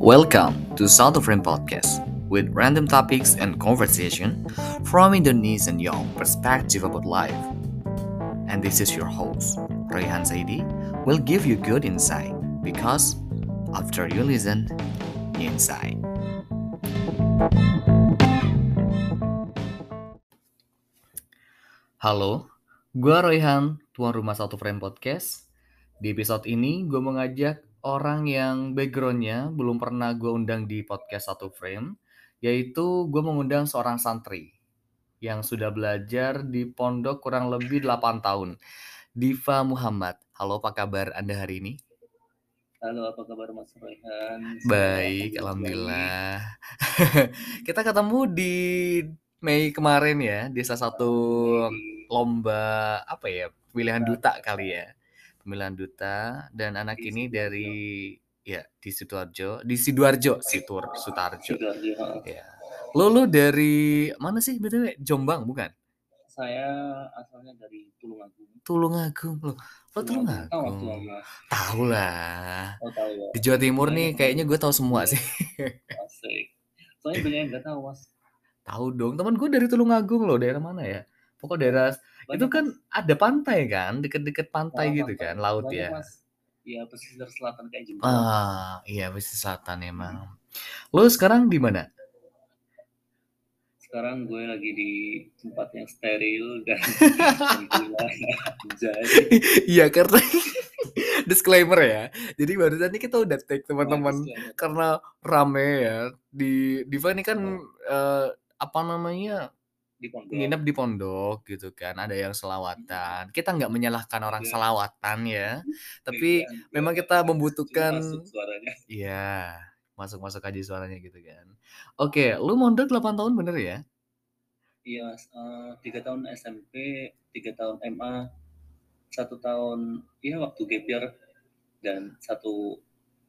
Welcome to South of Frame Podcast with random topics and conversation from Indonesian young perspective about life. And this is your host, Rayhan Saidi, will give you good insight because after you listen, you insight. Halo, gue Royhan, tuan rumah Satu Frame Podcast. Di episode ini, gue mengajak orang yang backgroundnya belum pernah gue undang di podcast Satu Frame, yaitu gue mengundang seorang santri yang sudah belajar di pondok kurang lebih 8 tahun. Diva Muhammad. Halo, apa kabar Anda hari ini? Halo, apa kabar Mas Royhan? Baik, alhamdulillah. Kita ketemu di Mei kemarin ya, di salah satu lomba apa ya, pemilihan duta kali ya. Pemilihan duta dan anak Di ini Sidoarjo. dari ya di Sidoarjo, di Sidoarjo, Situr, Sutarjo. Sidoarjo. Ya. Lo dari mana sih BTW? Jombang bukan? Saya asalnya dari Tulungagung. Tulungagung. Lo, lo Tahu Tulungagung. Tulungagung? Tahu lah. Oh tahu ya. Di Jawa Timur nih kayaknya gue tahu semua Iya. sih. Asik. Soalnya banyak yang nggak tahu Mas. Tahu dong, teman gue dari Tulungagung loh, daerah mana ya? Pokok daerah itu Banyak kan Mas. ada pantai kan, deket-deket pantai Nah, gitu pantai. kan, laut Banyak ya. Mas. Iya pesisir selatan kayak Jember. Ah, iya pesisir selatan emang. Lo sekarang di mana? Sekarang gue lagi di tempat yang steril dan jadi Iya karena disclaimer ya. Jadi barusan ini kita udah take teman-teman karena rame ya di Diva ini kan eh, apa namanya di pondok. nginep di pondok gitu kan. Ada yang selawatan. Kita nggak menyalahkan orang Iya. selawatan ya. Tapi Iya, memang iya. kita membutuhkan masuk suaranya. Iya, masuk-masuk aja suaranya gitu kan. Oke, lu mondok 8 tahun bener ya? Iya, tiga tahun SMP, tiga tahun MA, satu tahun ya waktu gap year dan satu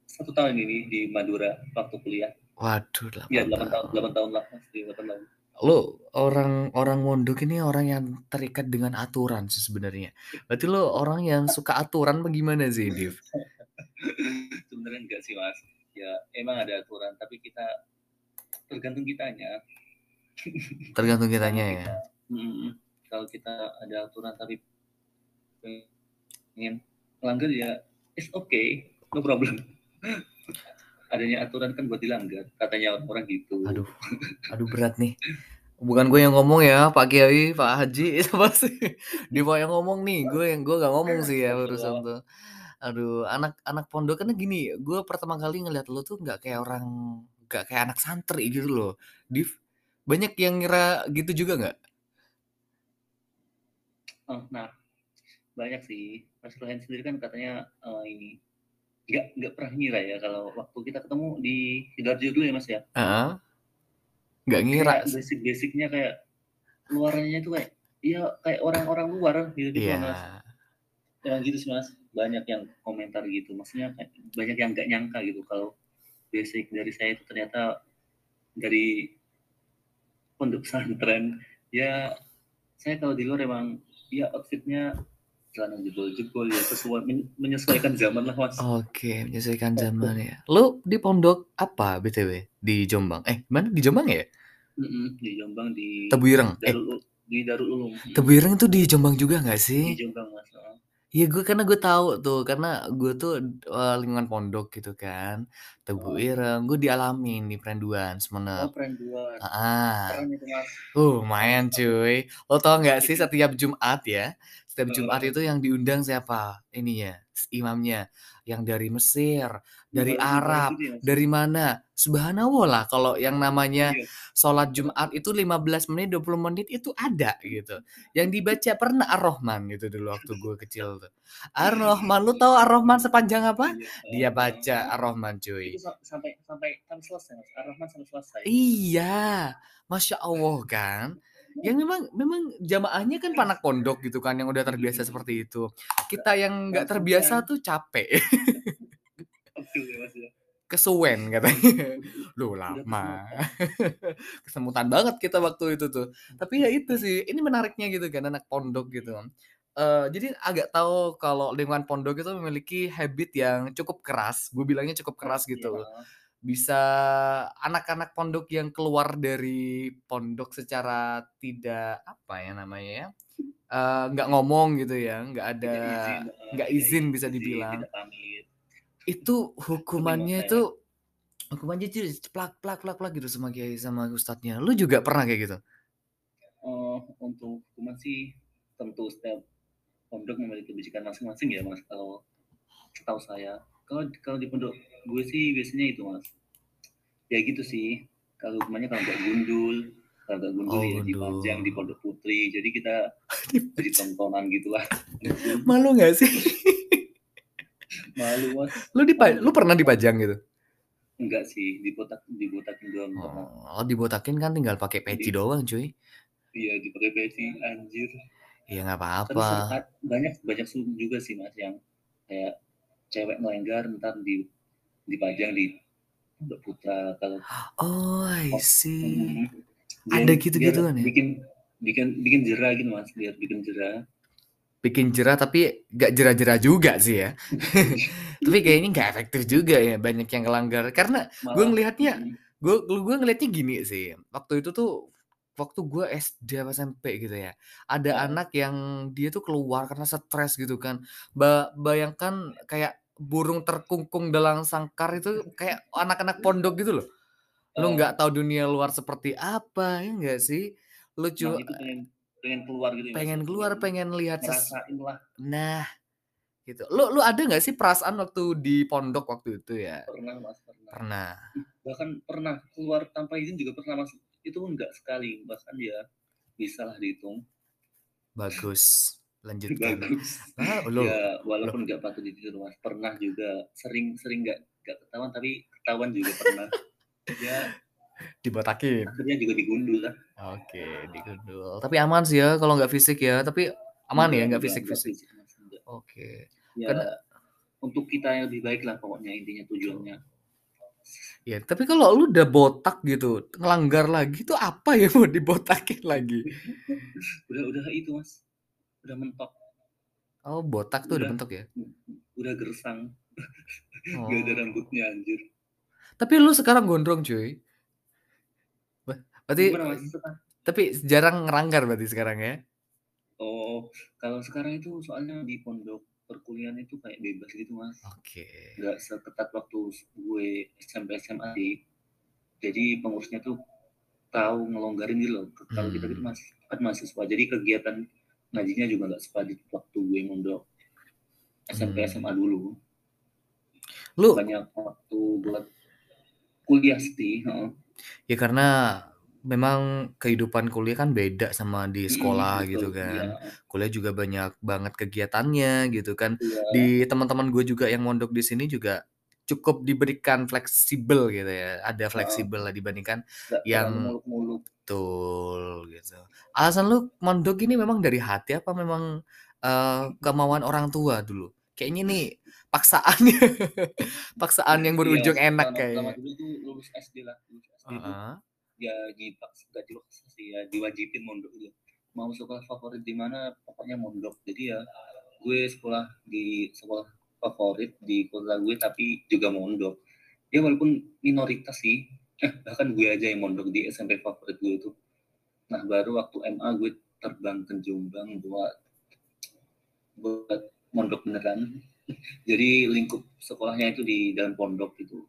satu tahun ini di Madura waktu kuliah. Waduh, 8 Iya, delapan tahun, tahun. delapan tahun lah. Iya, delapan tahun. Lu orang orang mondok ini orang yang terikat dengan aturan sih sebenarnya. Berarti lu orang yang suka aturan bagaimana sih, Div? Sebenarnya enggak sih, Mas. Ya, emang ada aturan, tapi kita tergantung kitanya. Tergantung kitanya ya. kita, Mm, kalau kita ada aturan tapi pengen melanggar ya, it's okay, no problem. Adanya aturan kan buat dilanggar, katanya orang-orang gitu. Aduh, aduh berat nih. Bukan gue yang ngomong ya, Pak Kiai, Pak Haji, itu pasti Diva yang ngomong nih. Gue yang gue gak ngomong sih ya urusan tuh. Aduh, anak-anak pondok kan gini. Gue pertama kali ngeliat lo tuh nggak kayak orang, nggak kayak anak santri gitu loh. Div, banyak yang ngira gitu juga nggak? Oh, nah, banyak sih. Mas Rohan sendiri kan katanya eh, ini nggak nggak pernah ngira ya kalau waktu kita ketemu di Sidoarjo dulu ya Mas ya. Heeh. Nggak ngira. Kayak basic-basicnya kayak luarannya itu kayak ya kayak orang-orang luar gitu gitu Iya. Mas. Ya gitu sih Mas. Banyak yang komentar gitu. Maksudnya kayak banyak yang nggak nyangka gitu kalau basic dari saya itu ternyata dari pondok pesantren ya saya kalau di luar emang ya outfitnya celana jebol-jebol ya sesuai men- menyesuaikan zaman lah mas Oke, menyesuaikan zaman ya. Lu di pondok apa BTW? Di Jombang? Eh, mana di Jombang ya? Mm-mm, di Jombang di Tebuireng. Eh, di Darul Ulum Mm, Tebuireng itu di Jombang juga nggak di sih? Jombang mas Oh. Iya gue karena gue tahu tuh karena gue tuh eh, lingkungan pondok gitu kan Tebu Oh. Ireng gue dialamin di Perenduan oh Semenep keren dua ah uh lumayan cuy lo tau nggak sih setiap Jumat ya setiap Jumat Eh. itu yang diundang siapa? Ininya imamnya. Yang dari Mesir dari Arab ya, Mas. dari mana? Subhanallah lah kalau yang namanya Iya. sholat Jumat itu 15 menit 20 menit itu ada gitu. Yang dibaca pernah Ar-Rahman gitu dulu waktu gue kecil tuh. Ar-Rahman lu tahu Ar-Rahman sepanjang apa? Iya. dia baca Ar-Rahman cuy. sampai sampai sampai selesai Ar-Rahman sampai selesai. Iya. Masya Allah kan yang memang memang jamaahnya kan panak pondok gitu kan yang udah terbiasa seperti itu. Kita yang nggak terbiasa tuh capek. Kesuwen katanya. Loh lama. kesemutan banget kita waktu itu tuh. Tapi ya itu sih ini menariknya gitu kan anak pondok gitu. Eh, jadi agak tahu kalau lingkungan pondok itu memiliki habit yang cukup keras. Gue bilangnya cukup keras gitu. Iya. Bisa anak-anak pondok yang keluar dari pondok secara tidak apa ya namanya ya eh, nggak ngomong gitu ya nggak ada izin, eh, nggak tidak izin bisa dibilang. itu hukumannya itu hukumannya jadi plak plak plak plak gitu sama kiai sama ustadznya. Lu juga pernah kayak gitu? Eh, untuk hukuman sih tentu setiap pondok memiliki kebijakan masing-masing ya mas kalau setahu saya kalau kalau di pondok gue sih biasanya itu mas. Ya gitu sih. Kalau hukumannya kalau nggak gundul kalau nggak gundul Oh, ya dipajang di pondok putri. Jadi kita jadi tontonan gitu lah. Malu nggak sih? Malu mas. Lu dipa lu pernah dipajang gitu? Enggak sih. Dibotak dibotakin doang pernah. oh dibotakin kan tinggal pakai peci doang cuy. Iya dipakai peci anjir. Ya nggak apa-apa. Banyak banyak juga sih mas yang kayak cewek melenggar ntar di dipajang di pondok putra kalau oh I see Hmm. Ada gitu-gituan biar ya? bikin bikin bikin jerah gitu mas biar bikin jerah bikin jerah tapi nggak jerah-jerah juga sih ya tapi kayaknya nggak efektif juga ya banyak yang ngelanggar karena gue ngelihatnya gue gue ngelihatnya gini sih waktu itu tuh waktu gue SD apa SMP gitu ya ada Oh. anak yang dia tuh keluar karena stres gitu kan ba bayangkan kayak burung terkungkung dalam sangkar itu kayak anak-anak pondok gitu loh. Lu Oh. nggak tahu dunia luar seperti apa ya enggak sih? Lu nah cuma pengen pengen keluar gitu ya, pengen keluar pengen lihat ses ngerasain lah. Nah gitu. Lu lu ada nggak sih perasaan waktu di pondok waktu itu ya? Pernah mas pernah. Pernah. Bahkan pernah keluar tanpa izin juga pernah mas. Itu enggak sekali bahkan ya bisa lah dihitung. Bagus lanjutkan. Bagus. Ah, ya walaupun nggak patut ditiru mas pernah juga. Sering sering nggak nggak ketahuan tapi ketahuan juga pernah. Ya. Dibotakin. Akhirnya juga digundul lah. Oke digundul. Tapi aman sih ya kalau nggak fisik ya. Tapi aman ya nggak Enggak, fisik enggak fisik. Mas. Enggak. oke. Ya Karena- untuk kita yang lebih baik lah pokoknya intinya tujuannya. Ya tapi kalau lu udah botak gitu ngelanggar lagi tuh apa ya mau dibotakin lagi? Udah udah itu mas udah mentok. Oh botak tuh udah Udah. bentuk ya? Udah gersang. Oh. gak ada rambutnya anjir. Tapi lu sekarang gondrong cuy. Berarti tapi jarang ngelanggar berarti sekarang ya? Oh kalau sekarang itu soalnya di pondok perkuliahan itu kayak bebas gitu mas. Oke. Nggak seketat waktu gue SMP SMA sih. Jadi pengurusnya tuh tahu ngelonggarin gitu loh kalau kita gitu Hmm. mas kan mahasiswa. Jadi kegiatan ngajinya juga nggak sepadat waktu gue mondok SMP Hmm. SMA dulu. Lu banyak waktu buat kuliah sih ya karena memang kehidupan kuliah kan beda sama di sekolah Mm, gitu betul, kan. Iya, kuliah juga banyak banget kegiatannya gitu kan. Iya. di teman-teman gue juga yang mondok di sini juga cukup diberikan fleksibel gitu ya ada fleksibel lah dibandingkan Nggak yang- muluk-muluk. betul gitu. Alasan lu mondok ini memang dari hati apa memang eh, kemauan orang tua dulu? Kayaknya nih paksaannya paksaan yang berujung Iya, enak kayaknya. pertama dulu tuh lulus SD lah lulus SD tuh Heeh. ya dipaksa gak dipaksa sih ya diwajibin mondok gitu mau sekolah favorit di mana pokoknya mondok. Jadi ya gue sekolah di sekolah favorit di kota gue tapi juga mondok. Ya walaupun minoritas sih eh, bahkan gue aja yang mondok di SMP favorit gue itu nah baru waktu MA gue terbang ke Jombang buat buat mondok beneran. Jadi lingkup sekolahnya itu di dalam pondok gitu.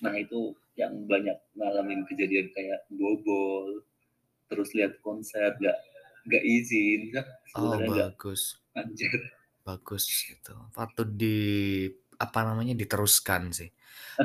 Nah itu yang banyak ngalamin kejadian kayak bobol terus lihat konser gak gak izin. Ya oh sebenarnya gak bagus anjir bagus gitu patut di apa namanya diteruskan sih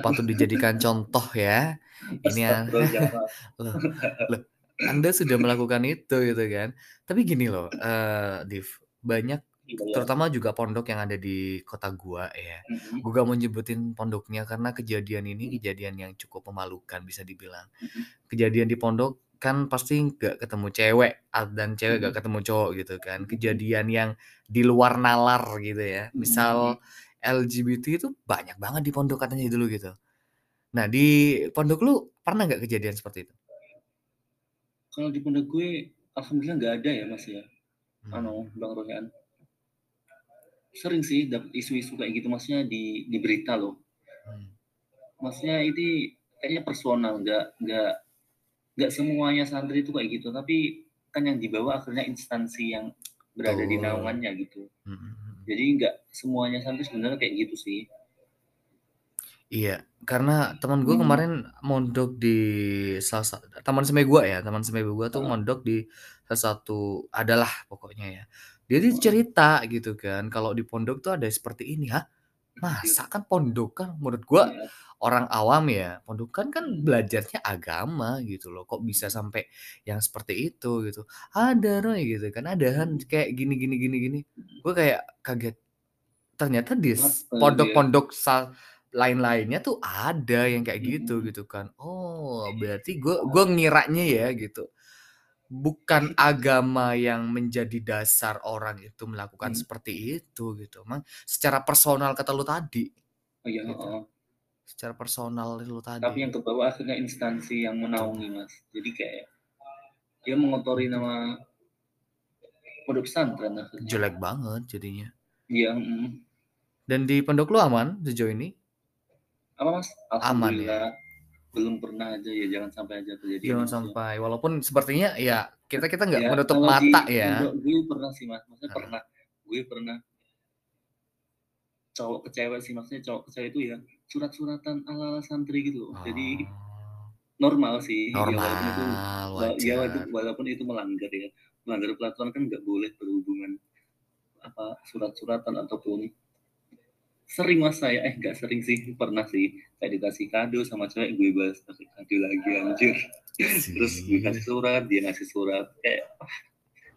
patut dijadikan contoh ya Ini ya. Astagfirullah, jangan. anda sudah melakukan itu gitu kan tapi gini loh eh Div banyak Iya, iya. terutama juga pondok yang ada di kota gua ya Mhm, gue gak mau nyebutin pondoknya karena kejadian ini kejadian yang cukup memalukan bisa dibilang mhm. kejadian di pondok kan pasti nggak ketemu cewek dan cewek gak Mhm. ketemu cowok gitu kan. Kejadian yang di luar nalar gitu ya. Misal LGBT itu banyak banget di pondok katanya dulu gitu. Nah di pondok lu pernah nggak kejadian seperti itu? Kalau di pondok gue alhamdulillah nggak ada ya mas ya. Hmm. anu bang Royan. Sering sih dapet isu-isu kayak gitu maksudnya di di berita loh. Hmm. maksudnya itu kayaknya personal nggak nggak nggak semuanya santri itu kayak gitu tapi kan yang dibawa akhirnya instansi yang berada di Betul. naungannya gitu Mhm. jadi nggak semuanya santri sebenarnya kayak gitu sih Iya, karena teman gue Hmm. kemarin mondok di salah sa teman semai gue ya, teman semai gue tuh Heeh. mondok di salah satu adalah pokoknya ya. Dia tuh cerita gitu kan, kalau di pondok tuh ada seperti ini. Hah? Masa kan pondok kan menurut gue Iya. Orang awam ya, pondokan kan Hmm. belajarnya agama gitu loh. Kok bisa sampai yang seperti itu gitu. Ada Roy gitu kan, ada Hmm. kayak gini gini gini gini. Hmm. Gue kayak kaget. Ternyata di pondok-pondok lain-lainnya tuh ada yang kayak gitu Mhm. gitu kan. Oh, berarti gue gue ngiranya ya gitu. Bukan Iya. agama yang menjadi dasar orang itu melakukan Hmm. seperti itu gitu. Emang secara personal kata lu tadi. Oh iya, Gitu. heeh. Secara personal lu Tapi tadi. yang kebawa akhirnya instansi yang menaungi, Mas. Jadi kayak dia mengotori nama pondok pesantren akhirnya. Jelek banget jadinya. Iya, mhm. Dan di pondok lu aman sejauh ini? Apa, Mas? Aman ya? Belum pernah aja ya, jangan sampai aja kejadian Jangan ya. sampai walaupun sepertinya ya kita kita nggak Ya, menutup kalau di mata ya. gue pernah sih, Mas. Maksudnya pernah. Gue pernah cowok ke cewek sih, maksudnya cowok ke cewek itu ya surat-suratan ala-ala santri gitu loh. Jadi Oh. normal sih. Ya walaupun itu Normal, wa ya walaupun wajar. itu melanggar ya. Melanggar peraturan kan nggak boleh berhubungan apa surat-suratan ataupun sering mas saya eh nggak sering sih pernah sih kayak dikasih kado sama cewek gue balas kasih kado lagi anjir terus gue kasih Sih. surat dia ngasih surat kayak ah,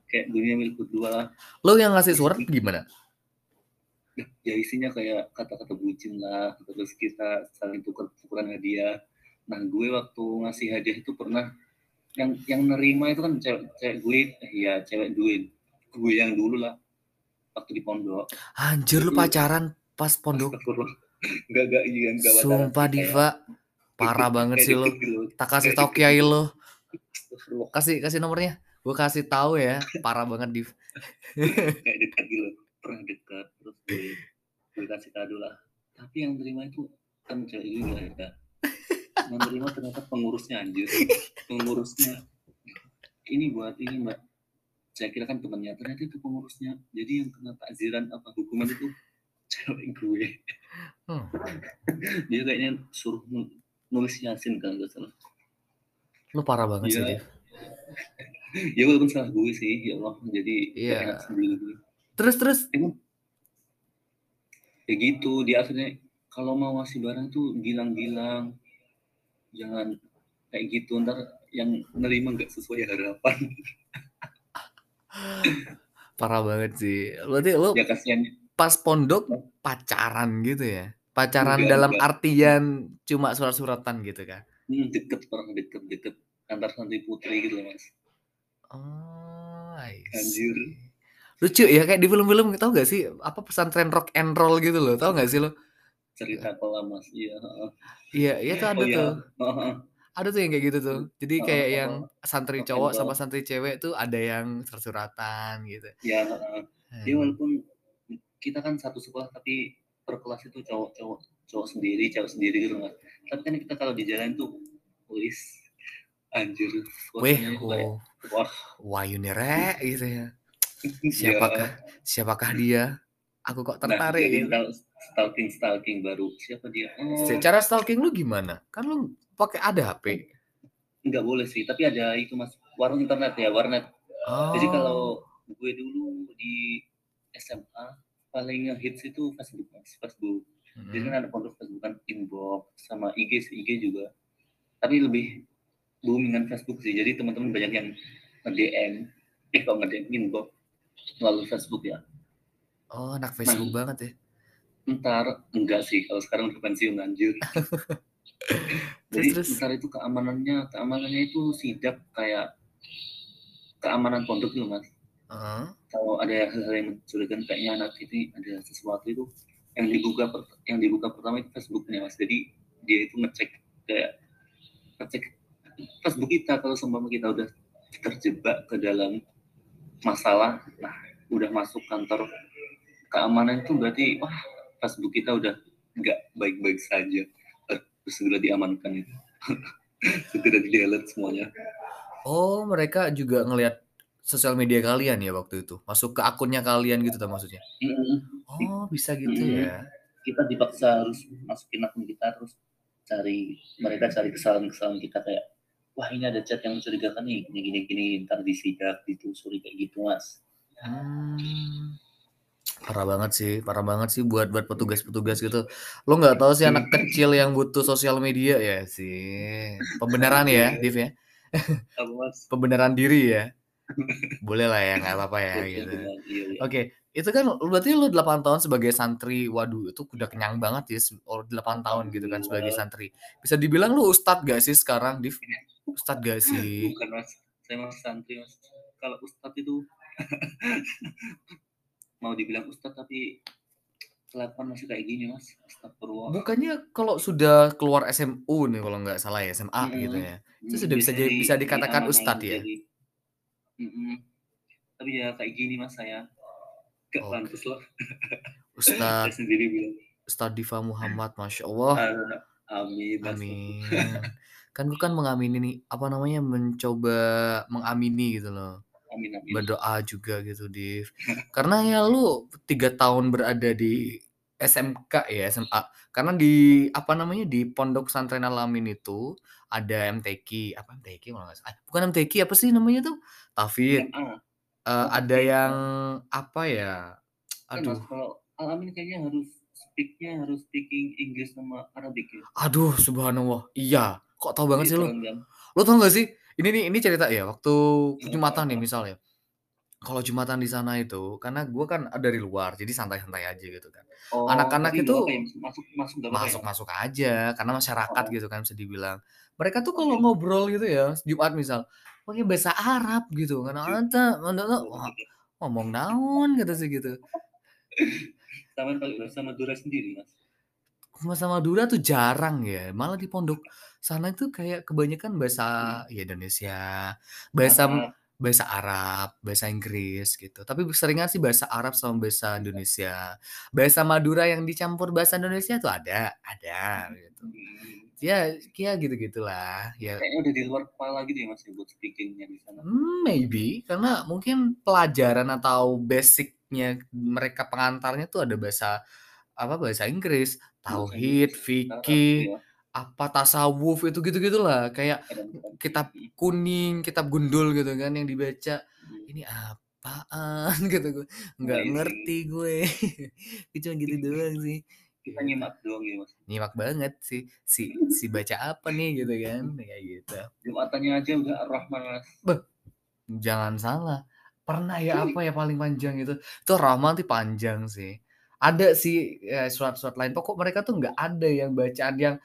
kayak dunia milik berdua lah Lu yang ngasih surat gimana? Ya isinya kayak kata-kata bucin lah terus kita saling tukar tukeran hadiah nah gue waktu ngasih hadiah itu pernah yang yang nerima itu kan cewek, cewek gue eh, ya cewek gue gue yang dulu lah waktu di pondok Anjir lu pacaran pas pondok. astagfirullah nggak nggak iya nggak pacaran Sumpah sih kayak Diva, parah banget sih deket gitu. Tak kasih tau kiai astagfirullah. Kasih kasih nomornya. Gue kasih tahu ya, parah banget Div. kayak dekat gitu pernah dekat kasih kado lah tapi yang terima itu kan cewek juga ya yang terima ternyata pengurusnya anjir. Pengurusnya. Ini buat ini mbak. Saya kira kan temannya ternyata itu pengurusnya. Jadi yang kena takziran apa hukuman itu cewek gue. Hmm. dia kayaknya suruh nu- nulis yasin kan nggak salah. Lu parah banget sih ya Div. ya walaupun salah gue sih ya Allah. Jadi Iya. gak sendiri. Gue Terus terus. Emang ya gitu dia akhirnya kalau mau ngasih barang tuh bilang-bilang jangan kayak gitu ntar yang nerima nggak sesuai harapan parah banget sih. Berarti lu ya kasihan pas pondok pacaran gitu ya? Pacaran enggak dalam enggak artian cuma surat-suratan gitu kan? hmm, deket orang deket deket antar santri putri gitu loh mas Oh, anjir. Lucu ya kayak di film-film tau gak sih apa pesantren rock and roll gitu loh, tau gak sih lo? cerita kolam mas iya. Iya, iya tuh ada oh iya tuh. heeh. Ada tuh yang kayak gitu tuh. Jadi kayak heeh. yang santri cowok sama santri cewek tuh ada yang surat-suratan gitu. ya dia Hmm. walaupun kita kan satu sekolah tapi per kelas itu cowok cowok cowok sendiri cewek sendiri gitu mas tapi kan kita kalau di jalan tuh wis anjir Weh, oh, wah wah Yunire gitu ya. Ya Siapakah siapakah dia? Aku kok nah tertarik jadi gitu. ntar stalking stalking baru. Siapa dia? Oh. Secara stalking lu gimana? Kan lu pakai ada HP. nggak boleh sih tapi ada itu mas. Warung internet ya warnet. Jadi Oh. kalau gue dulu di SMA paling ngehits itu Facebook mas Facebook. Jadi kan ada pondok Facebook kan inbox sama IG IG juga. Tapi lebih boomingan Facebook sih. Jadi teman-teman banyak yang nge-DM eh kalau nge-DM inbox melalui Facebook ya Oh, anak nah Facebook banget ya. ntar enggak sih kalau sekarang udah pensiun anjir jadi terus. ntar itu keamanannya keamanannya itu sidak kayak keamanan pondok gitu mas Heeh. kalau ada hal-hal yang mencurigakan kayaknya anak ini ada sesuatu itu yang dibuka yang dibuka pertama itu Facebooknya mas jadi dia itu ngecek kayak ngecek Facebook kita kalau seumpama kita udah terjebak ke dalam masalah nah udah masuk kantor keamanan itu berarti wah Facebook kita udah nggak baik-baik saja harus segera diamankan itu segera di delete semuanya Oh, mereka juga ngelihat sosial media kalian ya waktu itu? Masuk ke akunnya kalian gitu tuh maksudnya? Mm-mm. Oh, bisa gitu Mm-mm. ya? kita dipaksa harus masukin akun kita terus cari mereka cari kesalahan-kesalahan kita kayak wah ini ada chat yang mencurigakan nih gini gini gini ntar disidak ditelusuri kayak gitu mas Hmm. Parah banget sih, parah banget sih buat buat petugas-petugas gitu. Lo nggak tahu sih anak kecil yang butuh sosial media ya sih. Pembenaran ya, Div ya. Pembenaran diri ya. Boleh lah ya, nggak apa-apa ya gitu. Iya, iya. Oke, itu kan berarti lu 8 tahun sebagai santri. Waduh, itu udah kenyang banget ya se- oh, 8 tahun gitu kan sebagai santri. Bisa dibilang lu ustadz gak sih sekarang, Div? Ustadz gak sih? bukan mas saya mas santri mas kalau ustadz itu mau dibilang ustadz tapi kelakuan masih kayak gini mas astagfirullah Bukannya kalau sudah keluar SMU nih kalau nggak salah ya, SMA Mm-mm. gitu ya. Itu Hmm, sudah bisa jadi- di- bisa dikatakan ustadz ya? jadi- Mm-mm. tapi ya kayak gini mas saya gak pantas lah saya Ustadz sendiri bilang Ustadz Diva Muhammad, masya Allah. "Ah, amin Mas." Amin. Kan gue kan mengamini nih, apa namanya, mencoba mengamini gitu loh. amin amin Berdoa juga gitu, Div. Karena ya lu tiga tahun berada di SMK ya, SMA. Karena di, apa namanya, di Pondok Pesantren Alamin itu ada MTQ. Apa MTQ salah? Bukan MTQ, apa sih namanya tuh? Tafid. Eh, Oh, ada yang, apa ya, Kan, aduh. Mas, kalau alamin kayaknya harus speaknya harus speaking English sama Arabic ya Aduh, subhanallah. Iya. Kok tau banget sih lu? Different kan? Lo tau gak sih? Ini nih, ini cerita ya. Waktu Jumatan nih misalnya. Kalau Jumatan di sana itu, karena gue kan dari luar, jadi santai-santai aja gitu kan. Oh, Anak-anak tapi itu nggak apa-apa ya, masuk masuk nggak apa-apa ya? Masuk-masuk aja, karena masyarakat Oh. gitu kan bisa dibilang. Mereka tuh kalau Oke. ngobrol gitu ya, Jumat misal, pakai bahasa Arab gitu kan. Anta, anta, Oh, wah, gitu. ngomong naon kata sih gitu. Sama bahasa Madura sendiri mas. Bahasa Madura tuh jarang ya. Malah di pondok sana itu kayak kebanyakan bahasa ya Indonesia, bahasa Arab. bahasa Arab, bahasa Inggris gitu. Tapi seringan sih bahasa Arab sama bahasa Indonesia. Bahasa Madura yang dicampur bahasa Indonesia tuh ada, ada gitu. Hmm. Ya, ya gitu-gitulah. Ya Kayaknya udah di luar kepala gitu ya mas ya, buat speakingnya di sana. Hmm, maybe karena mungkin pelajaran atau basicnya mereka pengantarnya tuh ada bahasa apa bahasa Inggris, tauhid, fikih, ya. apa tasawuf itu gitu-gitulah kayak Kadang-kadang. kitab Hmm. kuning, kitab gundul gitu kan yang dibaca. Hmm. Ini apaan gitu gue. Nggak Amazing. ngerti gue. Gue cuma gitu doang sih. Kita nyimak doang ya mas. Nyimak banget sih si si baca apa nih gitu kan kayak gitu. Jumatannya aja udah Ar-Rahman mas. Jangan salah. Pernah ya apa ya paling panjang itu? Itu Rahman tuh panjang sih. Ada sih ya, surat-surat lain. Pokok mereka tuh nggak ada yang bacaan yang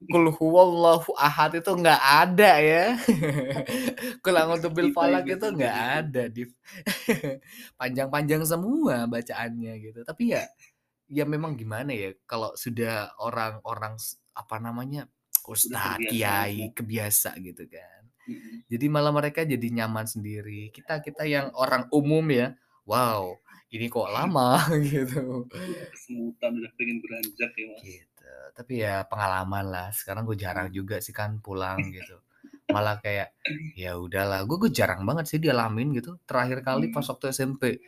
Kul huwallahu ahad itu nggak ada ya. Kul a'udzu bil falak itu nggak gitu. ada, Div. Panjang-panjang semua bacaannya gitu. Tapi ya ya memang gimana ya kalau sudah orang-orang apa namanya? Ustadz, kiai, kebiasa gitu kan. Hmm. Jadi malah mereka jadi nyaman sendiri. Kita kita yang orang umum ya, wow, ini kok lama gitu. Kesemutan udah pengen beranjak ya mas. Gitu. Tapi ya pengalaman lah. Sekarang gue jarang juga sih kan pulang gitu. Malah kayak ya udahlah, gue gue jarang banget sih dialamin gitu. Terakhir kali pas waktu SMP.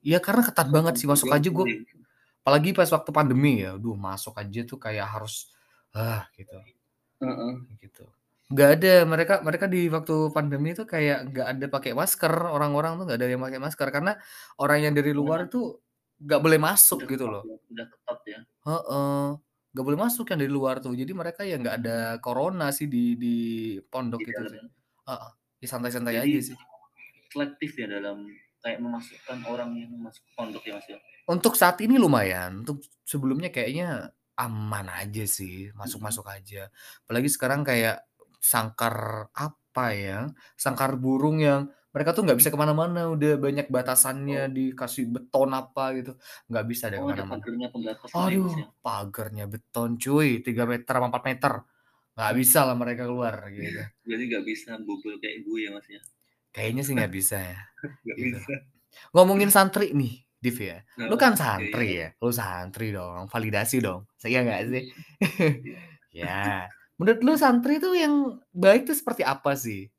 Ya karena ketat banget sih masuk aja gue. Apalagi pas waktu pandemi ya, duh masuk aja tuh kayak harus ah gitu Heeh. gitu. Nggak ada mereka mereka di waktu pandemi itu kayak nggak ada pakai masker orang-orang tuh nggak ada yang pakai masker karena orang yang dari luar itu nggak boleh masuk Udah gitu ketat loh. ya, Udah ketat ya. Heeh. Nggak boleh masuk yang dari luar tuh. Jadi mereka ya nggak ada corona sih di di pondok Di itu dalam sih. Heeh. Ya santai-santai aja sih. selektif ya dalam kayak memasukkan orang yang masuk pondok ya mas ya. Untuk saat ini lumayan. Untuk sebelumnya kayaknya aman aja sih, masuk-masuk aja. Apalagi sekarang kayak sangkar apa ya? Sangkar burung yang mereka tuh nggak bisa ke mana-mana. Udah banyak batasannya dikasih beton apa gitu. Nggak bisa deh Oh ke mana-mana. pagernya pembatas Aduh, mas ya. pagarnya beton cuy, 3 meter sama 4 meter. Nggak bisa lah mereka keluar gitu. Berarti nggak bisa bobol kayak gue ya mas ya. Kayaknya sih nggak bisa ya. Nggak Gitu. bisa. Ngomongin santri nih, Div ya. Lu kan iya, santri ya. Lu santri dong, validasi dong. Saya nggak sih? iya. ya, Menurut lu santri tuh yang baik tuh seperti apa sih?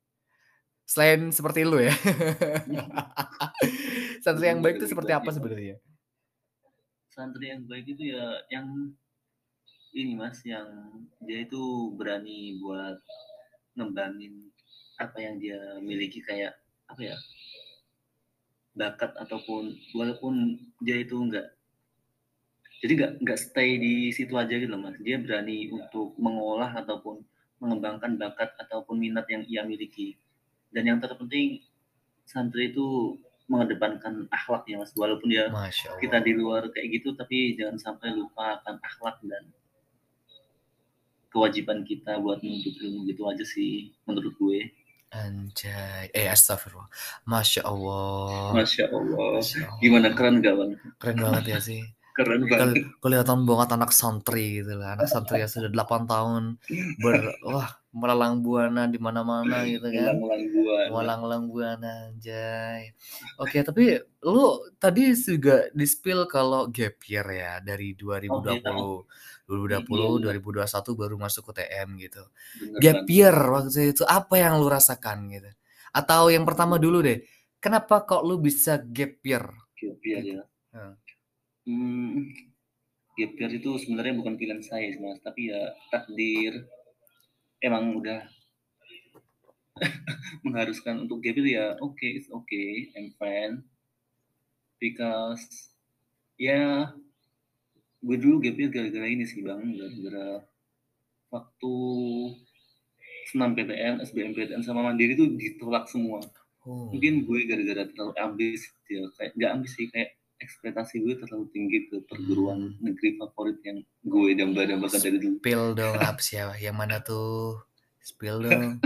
Selain seperti lu ya. Santri yang baik tuh seperti apa sebenarnya? Santri yang baik itu ya yang ini Mas, yang dia itu berani buat ngembangin apa yang dia miliki kayak apa ya? Bakat ataupun walaupun dia itu enggak jadi nggak nggak stay di situ aja gitu loh mas. Dia berani untuk mengolah ataupun mengembangkan bakat ataupun minat yang ia miliki. Dan yang terpenting santri itu mengedepankan akhlak ya mas. Walaupun dia kita di luar kayak gitu tapi jangan sampai lupa akan akhlak dan kewajiban kita buat menuntut ilmu gitu aja sih menurut gue Anjay, eh astagfirullah. Masya Allah. Masya Allah. Masya Allah. Gimana keren gak bang? Keren banget ya sih. Keren banget. Kel- kelihatan banget anak santri gitu lah. Anak santri yang sudah 8 tahun ber wah melalang buana di mana-mana gitu kan. Ulang-ulang buana. Walang-walang buana anjay. Oke, tapi lu tadi juga di-spill kalau gap year ya dari 2020. 2020, 2021 baru masuk UTM gitu. Bener Gap year waktu itu apa yang lu rasakan gitu? Atau yang pertama dulu deh, kenapa kok lu bisa gap year? Gap year ya. Hmm. Hmm, gap year itu sebenarnya bukan pilihan saya mas, tapi ya takdir emang udah mengharuskan untuk gap year ya oke okay, it's okay I'm fine because ya gue dulu gap year gara-gara ini sih bang gara-gara waktu senam PTN, SBMPTN sama Mandiri itu ditolak semua Oh. mungkin gue gara-gara terlalu ambis ya kayak nggak ambis sih kayak ekspektasi gue terlalu tinggi ke perguruan negeri favorit yang gue damba-dambakan dari dulu Spill dong apa siapa? Yang mana tuh? Spill dong.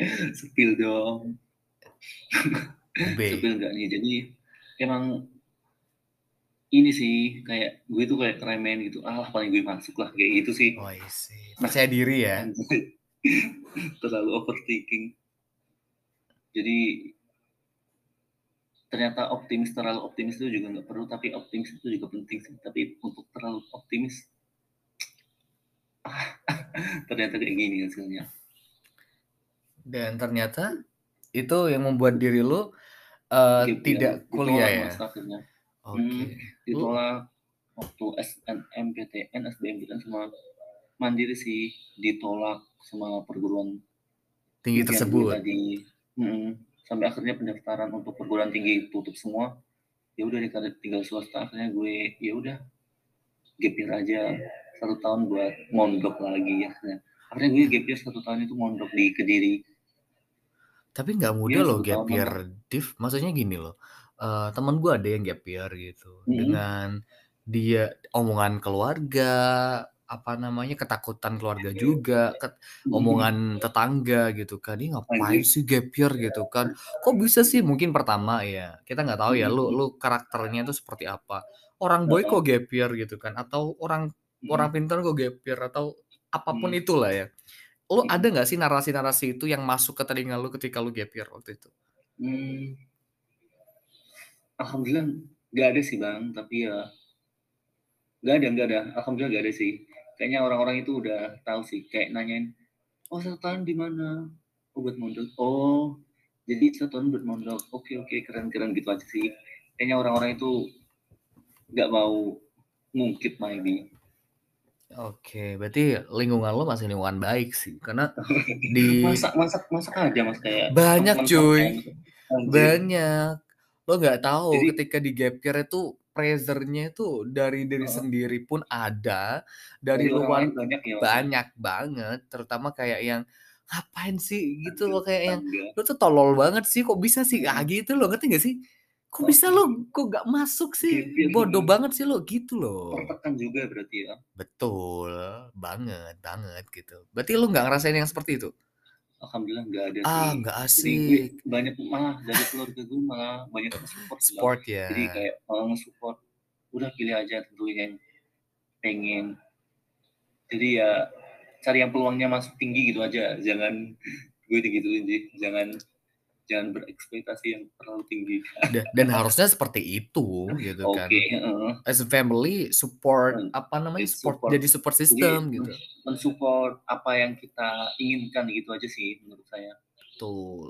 spill dong spill nggak nih jadi emang ini sih kayak gue tuh kayak keremen gitu ah paling gue masuk lah kayak gitu sih Oh, I see. Percaya diri ya. terlalu overthinking jadi ternyata optimis terlalu optimis itu juga nggak perlu tapi optimis itu juga penting sih tapi untuk terlalu optimis ternyata kayak gini hasilnya Dan ternyata itu yang membuat diri lu uh, tidak kuliah ya. Akhirnya Oke. ditolak waktu SNMPTN SBMPTN sama mandiri sih ditolak sama perguruan Tinggi tersebut. tadi Mm-mm. sampai akhirnya pendaftaran untuk perguruan tinggi tutup semua ya udah tinggal swasta akhirnya gue ya udah gap year aja satu tahun buat mondok lagi ya akhirnya akhirnya gue gap year satu tahun itu mondok di kediri Tapi nggak mudah Iya, loh satu gap tahun year, Div. Maksudnya gini loh. Eh teman gue ada yang gap year gitu. Mhm. Dengan dia omongan keluarga, apa namanya ketakutan keluarga juga, ket- omongan tetangga gitu kan. Dia ngapain sih gap year gitu kan? Kok bisa sih? Mungkin pertama ya kita nggak tahu ya. Lu Mhm. lu karakternya itu seperti apa? Orang boy kok gap year gitu kan? Atau orang orang pintar kok gap year atau apa pun Hmm. itulah ya. Lu Hmm. ada nggak sih narasi-narasi itu yang masuk ke telinga lu ketika lu gap year waktu itu? Hmm. Alhamdulillah nggak ada sih bang, tapi ya nggak ada nggak ada. Alhamdulillah nggak ada sih. Kayaknya orang-orang itu udah tahu sih, kayak nanyain, oh satu tahun di mana? Oh buat mondok. Oh jadi satu tahun buat mondok. Oke oke keren keren gitu aja sih. Kayaknya orang-orang itu nggak mau ngungkit maybe. Oke, berarti lingkungan lo masih lingkungan baik sih, karena di Masak masak masak aja mas kayak banyak cuy, gitu. Banyak. Lo nggak tahu Jadi- ketika di gap year itu pressure-nya itu dari diri Oh. sendiri pun ada, dari luar banyak ya. Banyak banget, terutama kayak yang ngapain sih? gitu loh kayak yang lo tuh tolol banget sih kok bisa sih? Ah gitu loh ngerti gak sih? Kok bisa lo? Kok gak masuk sih? Bodoh banget sih lo gitu loh. Tertekan juga berarti ya. betul banget banget gitu. Berarti lo nggak ngerasain yang seperti itu Alhamdulillah nggak ada ah sih. nggak Jadi gue asik banyak malah dari keluarga gue malah banyak support. sport ya Jadi kayak malah nge-support. Udah pilih aja tentunya yang pengen. Jadi ya cari yang peluangnya masuk tinggi gitu aja. Jangan gue digituin sih. Jangan jangan berekspektasi yang terlalu tinggi dan, dan harusnya seperti itu gitu oke kan heeh. as a family support Hmm, apa namanya support, support. jadi support system Jadi, gitu. mensupport apa yang kita inginkan gitu aja sih menurut saya. Betul.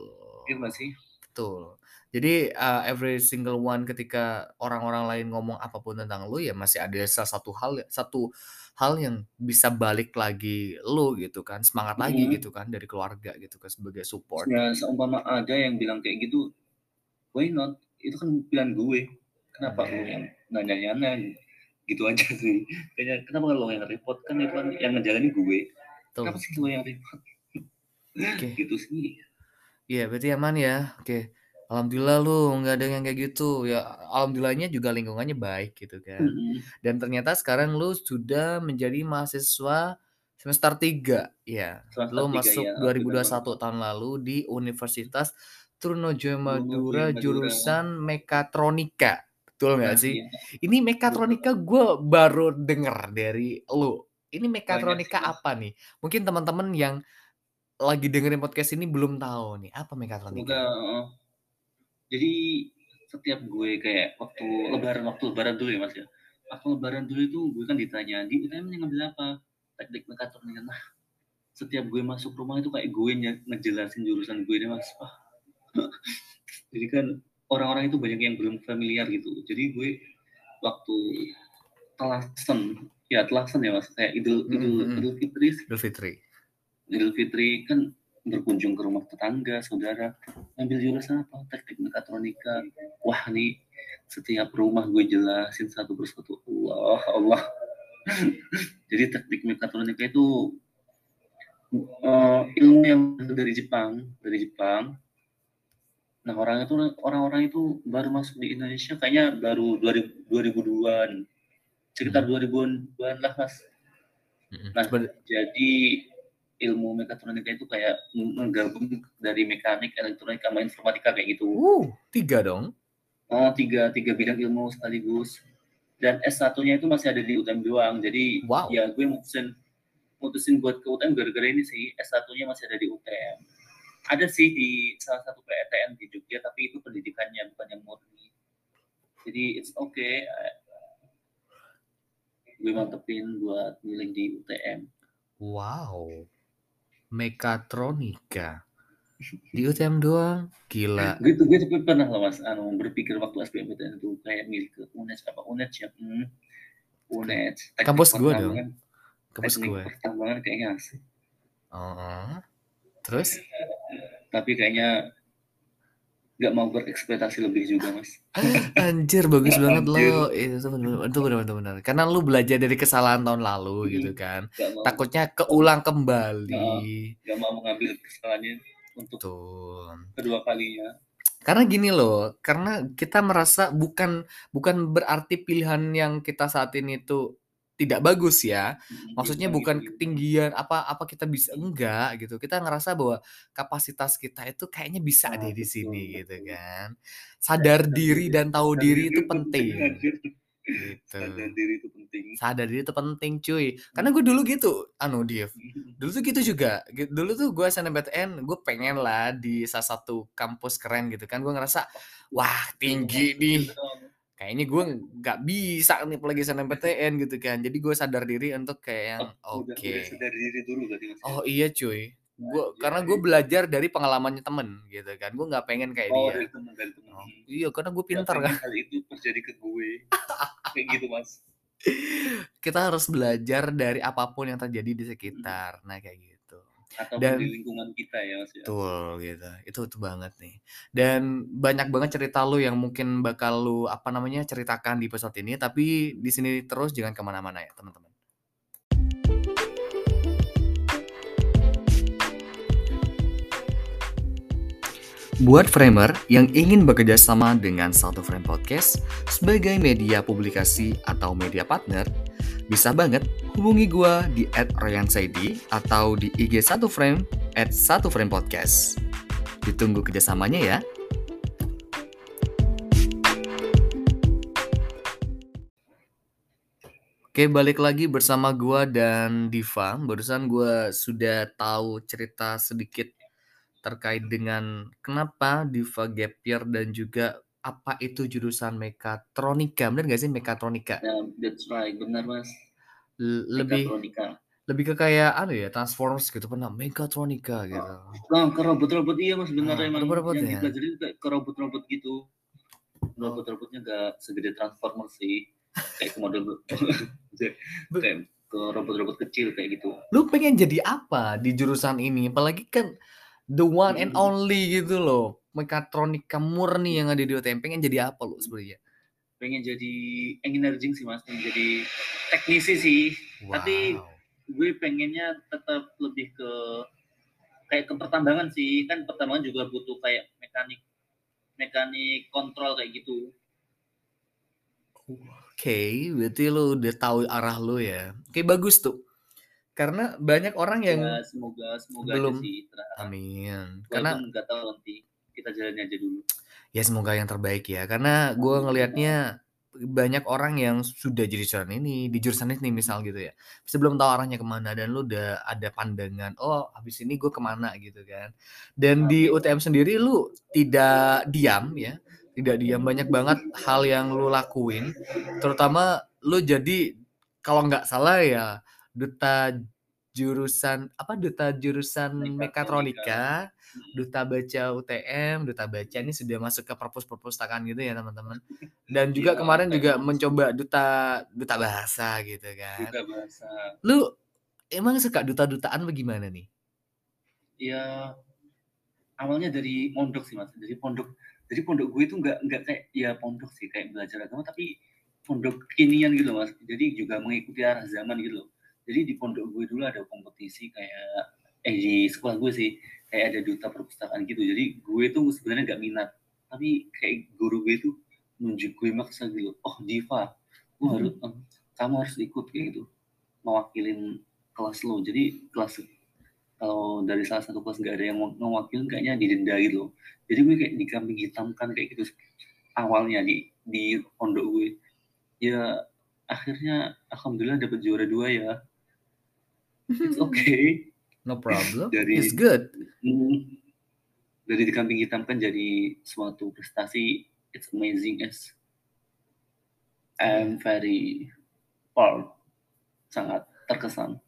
Iya sih? Betul jadi uh, every single one ketika orang-orang lain ngomong apa pun tentang lu ya masih ada salah satu hal satu hal yang bisa balik lagi lu gitu kan semangat lagi Mhm. gitu kan dari keluarga gitu kan sebagai support ya seumpama ada yang bilang kayak gitu why not itu kan pilihan gue kenapa Hmm. lo yang nanya-nanya gitu aja sih kayaknya kenapa lo yang repot kan itu kan yang ngejalanin gue Betul. kenapa sih lo yang repot Oke. gitu sih Iya, berarti aman ya. Oke. Alhamdulillah lu nggak ada yang kayak gitu. Ya, alhamdulillahnya juga lingkungannya baik gitu kan. Mm-mm. Dan ternyata sekarang lu sudah menjadi mahasiswa semester 3. Ya, Semester lu tiga, masuk ya, 2021 tahun lalu di Universitas Trunojoyo Madura Madura. jurusan Mekatronika. Betul nggak Nah, sih? iya. Ini mekatronika gue baru denger dari lu. Ini mekatronika sih, Mas. apa nih? Mungkin teman-teman yang lagi dengerin podcast ini belum tahu nih apa mekatronika. Semoga uh, jadi setiap gue kayak waktu lebaran waktu lebaran dulu ya mas ya waktu lebaran dulu itu gue kan ditanya di UTM ngambil apa teknik mekatronika nah setiap gue masuk rumah itu kayak gue ngejelasin jurusan gue deh mas Wah. jadi kan orang-orang itu banyak yang belum familiar gitu jadi gue waktu telasen ya telasen ya mas kayak idul Mm, idul mm, mm. idul fitri Idul Fitri. Idul Fitri kan berkunjung ke rumah tetangga, saudara, ambil jurusan apa? Teknik mekatronika. Wah nih, setiap rumah gue jelasin satu persatu. Allah, Allah. Jadi teknik mekatronika itu eh, ilmu yang dari Jepang, dari Jepang. Nah orang itu orang-orang itu baru masuk di Indonesia kayaknya baru 2000 2002-an. Sekitar 2000-an lah mas. Mm-mm. Nah, jadi ilmu mekatronika itu kayak menggabung dari mekanik, elektronika, sama informatika kayak gitu. Uh, tiga dong. Oh, tiga, tiga bidang ilmu sekaligus. Dan S1-nya itu masih ada di UTM doang. Jadi Wow. ya gue mutusin mutusin buat ke UTM gara-gara ini sih. S1-nya masih ada di UTM. Ada sih di salah satu PTN di Jogja, tapi itu pendidikannya bukan yang murni. Jadi it's okay. Gue mantepin buat milih di UTM. Wow. Mekatronika. Di UTM doang. Gila. gue tuh gue tuh pernah loh mas anu berpikir waktu SBMPTN itu kayak milih ke UNES apa UNES ya hmm. UNES Kampus gue dong. Kampus gue. pertambangan kayaknya asik Oh. Terus? tapi kayaknya nggak mau berekspektasi lebih juga mas Anjir bagus banget Anjir. lo. Itu benar itu benar benar. Karena lu belajar dari kesalahan tahun lalu gitu kan. Takutnya keulang kembali. nggak mau mengambil kesalahannya untuk Tuh. kedua kalinya Karena gini loh, karena kita merasa bukan bukan berarti pilihan yang kita saat ini tuh tidak bagus ya. Hmm, Maksudnya bukan ketinggian apa apa kita bisa enggak gitu. Kita ngerasa bahwa kapasitas kita itu kayaknya bisa Ah, deh di betul, sini gitu kan. Sadar diri dan tahu Sadar diri itu penting. Gitu. sadar diri itu penting Sadar diri itu penting cuy. Karena gue dulu gitu, anu Div. Dulu tuh gitu juga. Dulu tuh gue SNMPTN, gue pengen lah di salah satu kampus keren gitu kan. Gue ngerasa, wah tinggi nih. Kayaknya gue nggak bisa nih apalagi SNMPTN gitu kan. Jadi gue sadar diri untuk kayak yang Oh, oke. sadar diri dulu ya? Oh iya cuy. Gua, Anjir. karena gue belajar dari pengalamannya temen gitu kan. Gue nggak pengen kayak oh dia. dari teman dari teman Oh, iya karena gue pintar kan. hal itu terjadi ke gue kayak gitu mas Kita harus belajar dari apa pun yang terjadi di sekitar. Nah kayak gitu. Ataupun Dan- di lingkungan kita ya mas ya Betul gitu. Itu itu banget nih. Dan banyak banget cerita lu yang mungkin bakal lu apa namanya ceritakan di episode ini. Tapi di sini terus jangan ke mana-mana ya teman-teman. Buat framer yang ingin bekerja sama dengan Satu Frame Podcast sebagai media publikasi atau media partner, bisa banget hubungi gua di @royansaidi atau di IG Satu Frame at Satu Frame Podcast. Ditunggu kerjasamanya ya. Oke, balik lagi bersama gua dan Diva. Barusan gua sudah tahu cerita sedikit terkait dengan kenapa Diva gap year dan juga apa itu jurusan mekatronika, bener nggak sih mekatronika? Nah, that's right, benar Mas. Lebih lebih ke kayak anu ya, Transformers gitu, pernah Mechatronika gitu. Oh, ke robot-robot iya Mas, benar Ah, emang robot-robot yang ya? dipelajarin kayak ke robot-robot gitu. Oh. Robot-robotnya nggak segede Transformers sih, kayak ke model kayak ke robot-robot kecil kayak gitu. Lu pengen jadi apa di jurusan ini? Apalagi kan the one and Mhm. only gitu loh, mekatronika murni yang ada di UTM, pengen jadi apa lu sebenarnya? Pengen jadi engineering sih Mas, pengen jadi teknisi sih. Tapi Wow. gue pengennya tetap lebih ke kayak ke pertambangan sih, kan pertambangan juga butuh kayak mekanik mekanik kontrol kayak gitu. Oke, berarti lu udah tahu arah lu ya. Oke, bagus tuh. Karena banyak orang yang Ya semoga semoga aja belum sih berharap. amin. Karena Walaupun nggak tahu nanti, kita jalanin aja dulu. ya semoga yang terbaik ya. Karena gue ngelihatnya banyak orang yang sudah jadi jurusan ini, di jurusan ini misal gitu ya. Sebelum tahu arahnya ke mana dan lu udah ada pandangan, oh habis ini gue ke mana gitu kan. Dan di UTM sendiri lu tidak diam ya, tidak diam banyak banget hal yang lu lakuin. Terutama lu jadi kalau nggak salah ya duta jurusan apa duta jurusan mekatronika, duta baca UTM, duta baca ini sudah masuk ke perpus perpustakaan gitu ya teman-teman. Dan juga Iya, kemarin juga kayak mencoba duta duta bahasa gitu kan. Duta bahasa. Lu emang suka duta-dutaan bagaimana nih? Ya awalnya dari pondok sih Mas, dari pondok. Jadi pondok gue itu nggak nggak kayak ya pondok sih kayak belajar agama tapi pondok kekinian gitu Mas. Jadi juga mengikuti arah zaman gitu loh. Jadi di pondok gue dulu ada kompetisi kayak eh di sekolah gue sih kayak ada duta perpustakaan gitu. Jadi gue tuh sebenarnya nggak minat, tapi kayak guru gue itu nunjuk gue maksa gitu. Oh Diva, lu harus eh, kamu harus ikut kayak gitu, mewakilin kelas lo. Jadi kelas kalau dari salah satu kelas nggak ada yang mau ngewakilin kayaknya didenda gitu loh. Jadi gue kayak dikambing hitamkan kayak gitu awalnya di di pondok gue. Ya akhirnya alhamdulillah dapat juara dua ya. It's okay. No problem. Dari It's good. mm, dari dikambing hitamkan jadi suatu prestasi. It's amazing as I'm very proud, sangat terkesan.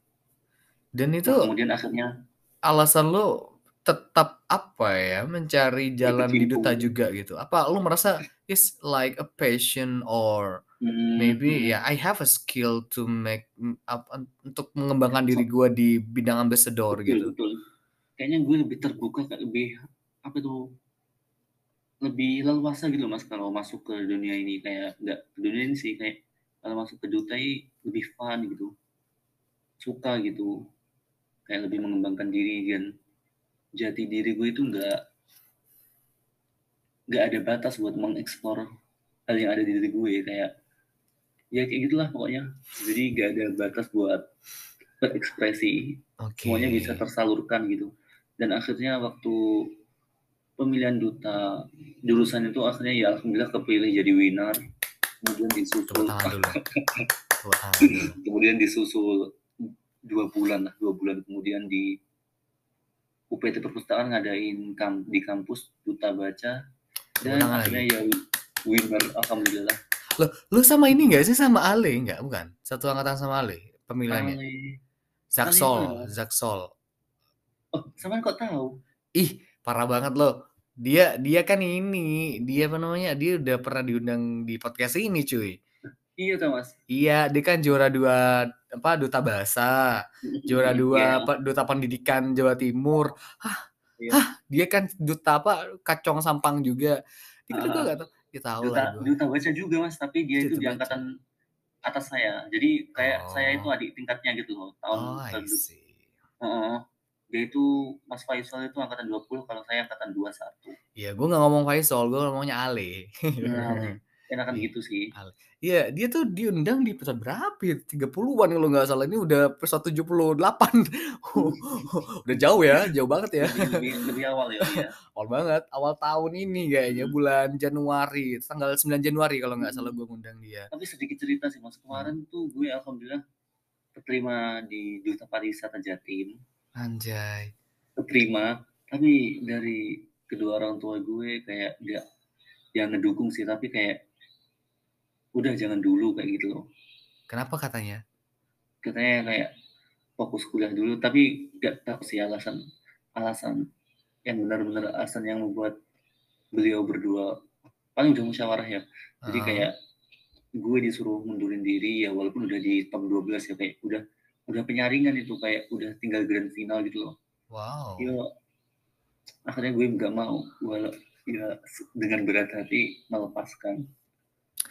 Dan Nah, itu kemudian akhirnya alasan lu tetap apa ya, mencari jalan di duta juga gitu? Apa lu merasa it's like a passion or Hmm, maybe hmm. ya I have a skill to make mm, apa untuk mengembangkan diri gua di bidang ambassador betul gitu. betul. Kayaknya gue lebih terbuka, kayak lebih apa tuh lebih leluasa gitu mas kalau masuk ke dunia ini kayak nggak ke dunia ini sih kayak kalau masuk ke duta lebih fun gitu, suka gitu, kayak lebih mengembangkan diri dan jati diri gue itu nggak nggak ada batas buat mengeksplor hal yang ada di diri gue kayak ya kayak gitulah pokoknya. Jadi nggak ada batas buat berekspresi. Oke. semuanya bisa tersalurkan gitu. Dan akhirnya waktu pemilihan duta jurusan itu akhirnya ya alhamdulillah kepilih jadi winner. Kemudian disusul. Kemudian disusul dua bulan lah dua bulan. Kemudian di UPT perpustakaan ngadain kam di kampus duta baca. Dan akhirnya lagi. ya winner alhamdulillah Loh, lu sama ini nggak sih sama Ale nggak? Bukan? Satu angkatan sama Ale pemilihannya. Ale Zaksol? Zaksol. oh sama kok tahu Ih, parah banget loh. Dia dia kan ini, dia apa namanya? Dia udah pernah diundang di podcast ini, cuy. iya tuh mas Iya, dia kan juara dua apa duta bahasa, juara dua Iya, apa duta pendidikan Jawa Timur. Hah, Iya. hah, dia kan duta apa kacong sampang juga. Dia kan gue Ah. gak tau, tahu duta lah gue. duta baca juga mas tapi dia itu Duta di baca. angkatan atas saya jadi kayak saya itu Oh. adik tingkatnya gitu loh tahun Oh, I see. Heeh. dia itu Mas Faisal itu angkatan 20 kalau saya angkatan 21 Ya, gue gak ngomong Faisal, gue ngomongnya Ale. nah enakan Iya. gitu sih Iya, dia tuh diundang di episode berapa ya? 30-an kalau nggak salah. Ini udah episode 78. udah jauh ya, jauh banget ya. lebih, lebih, lebih awal ya iya. Awal banget, awal tahun ini kayaknya Hmm. bulan Januari, tanggal 9 Januari kalau nggak salah gue ngundang dia. tapi sedikit cerita sih mas kemarin tuh gue alhamdulillah keterima di Duta Pariwisata Jatim Anjay. keterima tapi dari kedua orang tua gue kayak gak yang ngedukung sih tapi kayak udah jangan dulu kayak gitu loh. Kenapa katanya? katanya kayak fokus kuliah dulu tapi gak tahu sih alasan alasan yang benar-benar alasan yang membuat beliau berdua paling udah musyawarah ya. Jadi Ah, kayak gue disuruh mundurin diri ya walaupun udah di top 12 ya kayak udah udah penyaringan itu kayak udah tinggal grand final gitu loh. Wow. ya akhirnya gue nggak mau walau ya dengan berat hati melepaskan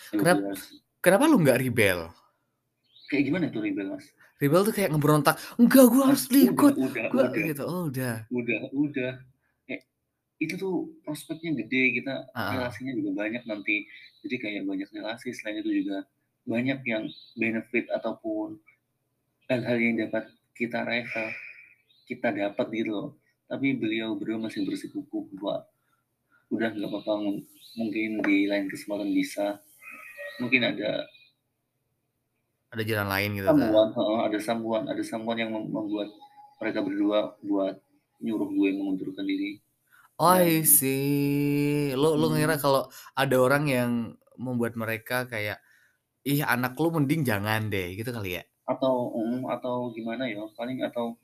Kenapa? 12. Kenapa lu nggak rebel? kayak gimana tuh rebel mas Rebel tuh kayak ngeberontak. Enggak, gue harus ikut. udah Gue udah gitu. Oh, udah. udah udah kayak itu tuh prospeknya gede kita Ah. relasinya juga banyak nanti jadi kayak banyak relasi selain itu juga banyak yang benefit ataupun hal-hal yang dapat kita rasa kita dapat gitu loh tapi beliau berdua masih bersikukuh buat udah nggak apa-apa mung- mungkin di lain kesempatan bisa mungkin ada Ada jalan lain gitu. kan. heeh, ada sambungan ada sambungan yang mem- membuat mereka berdua buat nyuruh gue mengundurkan diri Oh, I Dan- see. Lu lu ngira Hmm. kalau ada orang yang membuat mereka kayak ih anak lu mending jangan deh gitu kali ya. atau mm, atau gimana ya paling atau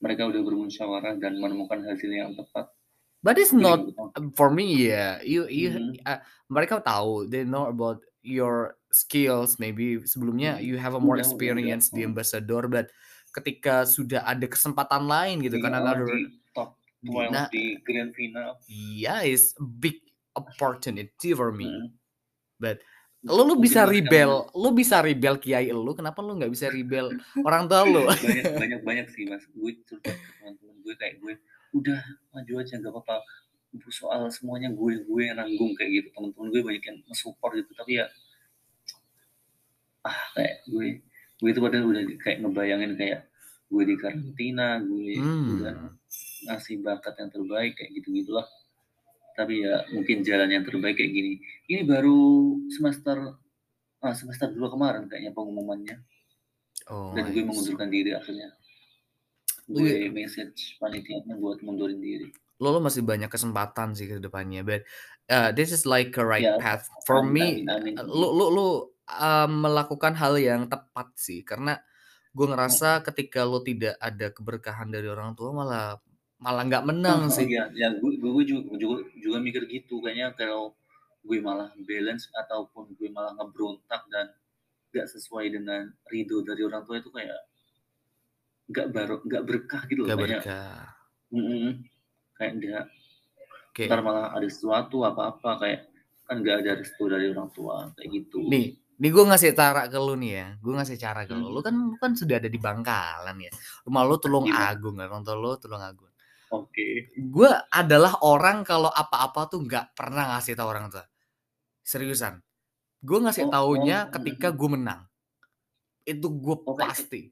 mereka udah bermusyawarah dan menemukan hasil yang tepat But it's Gue not juga tahu. for me ya. You you Mhm. uh, mereka tahu they know about your skills maybe sebelumnya Hmm. you have a more experience di Hmm. ambassador but ketika sudah ada kesempatan lain gitu Di- kan another di top 12 nah di grand final yeah is a big opportunity for me. Mm. But lu lu Mungkin bisa rebel, lu bisa rebel kiai lu, kenapa lu nggak bisa rebel orang tua lu? banyak banyak banyak sih mas gue curhat teman-teman gue kayak gue udah maju aja nggak apa-apa. Soal semuanya gue gue yang nanggung kayak gitu. Teman-teman gue banyak yang support gitu. Tapi ya ah kayak gue gue itu padahal udah kayak ngebayangin kayak gue di karantina gue udah Hmm. ngasih bakat yang terbaik kayak gitu gitulah tapi ya mungkin jalan yang terbaik kayak gini. Ini baru semester ah, semester dua kemarin kayaknya pengumumannya. Oh, dan gue mengundurkan diri akhirnya gue message panitianya buat mundurin diri. Lo lo masih banyak kesempatan sih ke depannya, but uh, this is like a right ya path for amin me. amin amin Lu lu lu uh, melakukan hal yang tepat sih, karena gue ngerasa ketika lo tidak ada keberkahan dari orang tua malah malah nggak menang Oh, sih. iya, ya gue, gue juga, juga juga mikir gitu kayaknya kalau gue malah balance ataupun gue malah ngebrontak dan gak sesuai dengan ridho dari orang tua itu kayak gak baru gak berkah gitu loh Gak kayaknya berkah. Mm-mm. kayak enggak Oke. ntar malah ada sesuatu apa-apa kayak kan gak ada restu dari orang tua kayak gitu Nih, nih gue ngasih cara ke lu nih ya. Gue ngasih cara ke lu. Hmm. Lu kan lu kan sudah ada di Bangkalan ya. Rumah lu Tulung Gimana? Agung orang tua lu Tulung Agung. oke Gue adalah orang kalau apa-apa tuh nggak pernah ngasih tahu orang tua. Seriusan. Gue ngasih Oh, taunya oh, ketika mm, gue menang. Itu gue Oh, kayak- pasti.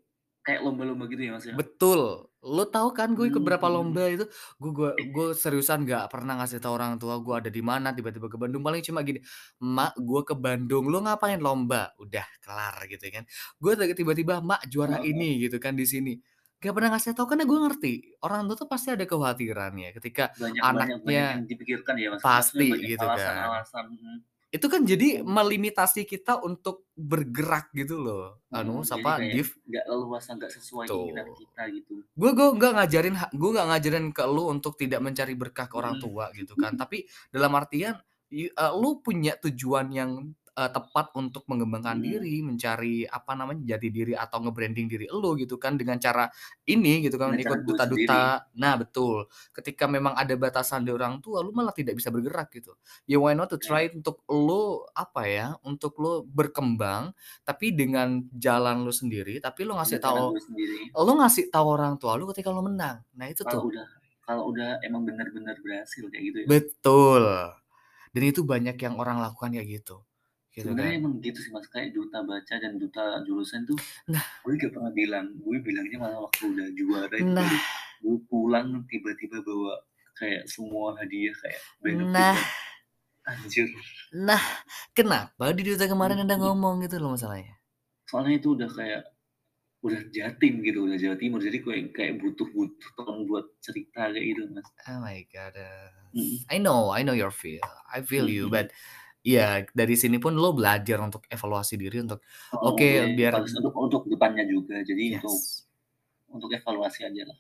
Kayak lomba-lomba gitu ya mas ya Betul. Lo tahu kan gue ikut berapa Hmm. lomba itu, gue gue gue seriusan nggak pernah ngasih tahu orang tua gue ada di mana, tiba-tiba ke Bandung paling cuma gini, "Mak, gue ke Bandung, lu ngapain lomba?" Udah kelar gitu kan. Gue tiba-tiba, "Mak, juara Heeh. ini" gitu kan di sini. Gak pernah ngasih tahu karena gue ngerti orang tua tuh pasti ada kekhawatiran ya ketika banyak banyak banyak anaknya yang dipikirkan ya mas pasti banyak gitu kan. alasan-alasan mm. Itu kan jadi Hmm. melimitasi kita untuk bergerak gitu loh. Anu, Hmm, siapa Div? nggak leluasa nggak sesuai keinginan kita gitu gue gue nggak ngajarin gue nggak ngajarin ke lu untuk tidak mencari berkah ke orang Mm. tua gitu kan tapi dalam artian eh, lu punya tujuan yang eh, tepat untuk mengembangkan Mm. diri mencari apa namanya jati diri atau nge-branding diri lu gitu kan dengan cara ini gitu kan Dengan ikut duta-duta nah betul ketika memang ada batasan dari orang tua lu malah tidak bisa bergerak gitu ya why not to try untuk lu apa ya untuk lu berkembang tapi dengan jalan lu sendiri tapi lu ngasih Dengan tahu lo ngasih tahu orang tua lu ketika lo menang. Nah, itu kalau tuh. udah kalau udah emang benar-benar berhasil kayak gitu ya Betul. Dan itu banyak yang orang lakukan kayak gitu. Gitu sebenarnya kan. emang gitu sih mas kayak duta baca dan duta jurusan tuh Nah. gue gak pernah bilang gue bilangnya malah waktu udah juara itu Nah, baru gue pulang tiba-tiba bawa kayak semua hadiah kayak benefit nah, anjir nah. Kenapa di duta kemarin ada Hmm. ngomong gitu loh masalahnya? soalnya itu udah kayak udah Jatim gitu, udah Jawa Timur. Jadi kayak kayak butuh-butuh teman buat cerita kayak gitu, Mas. Oh my god. Uh, Mhm. I know, I know your feel. I feel you, Mhm. but ya dari sini pun lo belajar untuk evaluasi diri untuk Oh, oke gue biar bagus untuk untuk depannya juga. Jadi untuk yes. untuk evaluasi aja lah.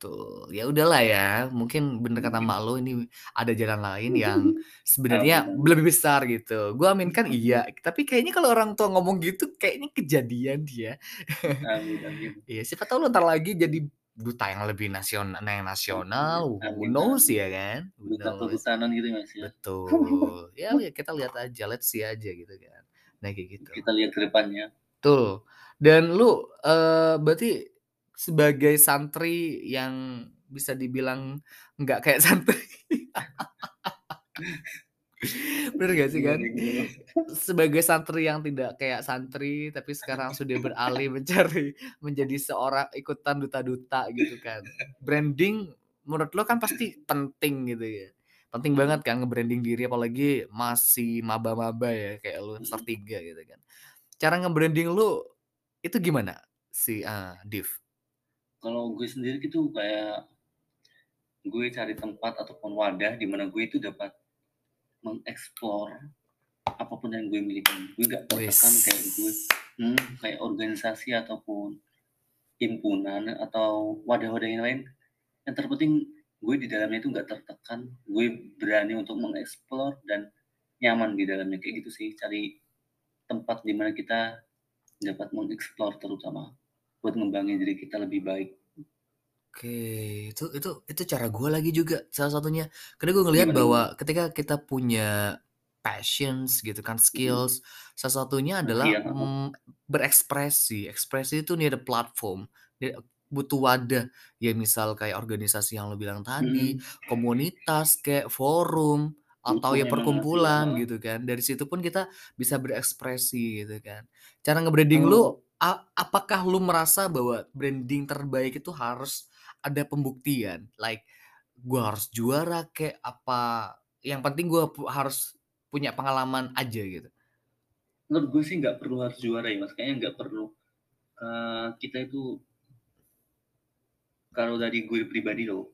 Tuh, ya udahlah ya. Mungkin bener kata mak lo ini ada jalan lain yang sebenarnya Amin, amin. lebih besar gitu. Gue aminkan iya, tapi kayaknya kalau orang tua ngomong gitu kayaknya kejadian dia. Iya, siapa tahu lo ntar lagi jadi duta yang lebih nasional, yang nasional, who Amin, knows ya kan? Who Duta kehutanan gitu, Mas, ya. Betul. Ya, ya kita lihat aja, let's see aja gitu kan. Nah kayak gitu. Kita lihat ke depannya. Betul. Dan lu eh berarti sebagai santri yang bisa dibilang nggak kayak santri. Bener gak sih kan? Sebagai santri yang tidak kayak santri tapi sekarang sudah beralih mencari menjadi seorang ikutan duta-duta gitu kan. Branding menurut lo kan pasti penting gitu ya. Penting banget kan nge-branding diri apalagi masih maba-maba ya kayak lu semester Mhm. 3 gitu kan. Cara nge-branding lu itu gimana si eee, Div? Kalau gue sendiri gitu kayak gue cari tempat ataupun wadah di mana gue itu dapat mengeksplor apa pun yang gue miliki. Gue nggak tertekan kayak gue hmm, kayak organisasi ataupun himpunan atau wadah-wadah yang lain. Yang terpenting gue di dalamnya itu nggak tertekan. Gue berani untuk mengeksplor dan nyaman di dalamnya kayak gitu sih. Cari tempat di mana kita dapat mengeksplor terutama buat ngembangin diri kita lebih baik. Oke, itu itu itu cara gue lagi juga salah satunya. Karena gue ngelihat Gimana, bahwa ketika kita punya passions gitu kan, skills, salah satunya adalah heeh. mm, berekspresi. Ekspresi itu need a platform, dia butuh wadah. Ya misal kayak organisasi yang lo bilang tadi, Mhm. komunitas kayak forum atau ya emang asli, perkumpulan gitu kan. Dari situ pun kita bisa berekspresi gitu kan. Cara nge-branding Kalau lu a apakah lu merasa bahwa branding terbaik itu harus ada pembuktian? Like gua harus juara kek, apa yang penting pu harus punya pengalaman aja gitu? menurut gue sih nggak perlu harus juara ya, Mas. Kayaknya nggak perlu. Eee, kita itu kalau dari gue pribadi loh,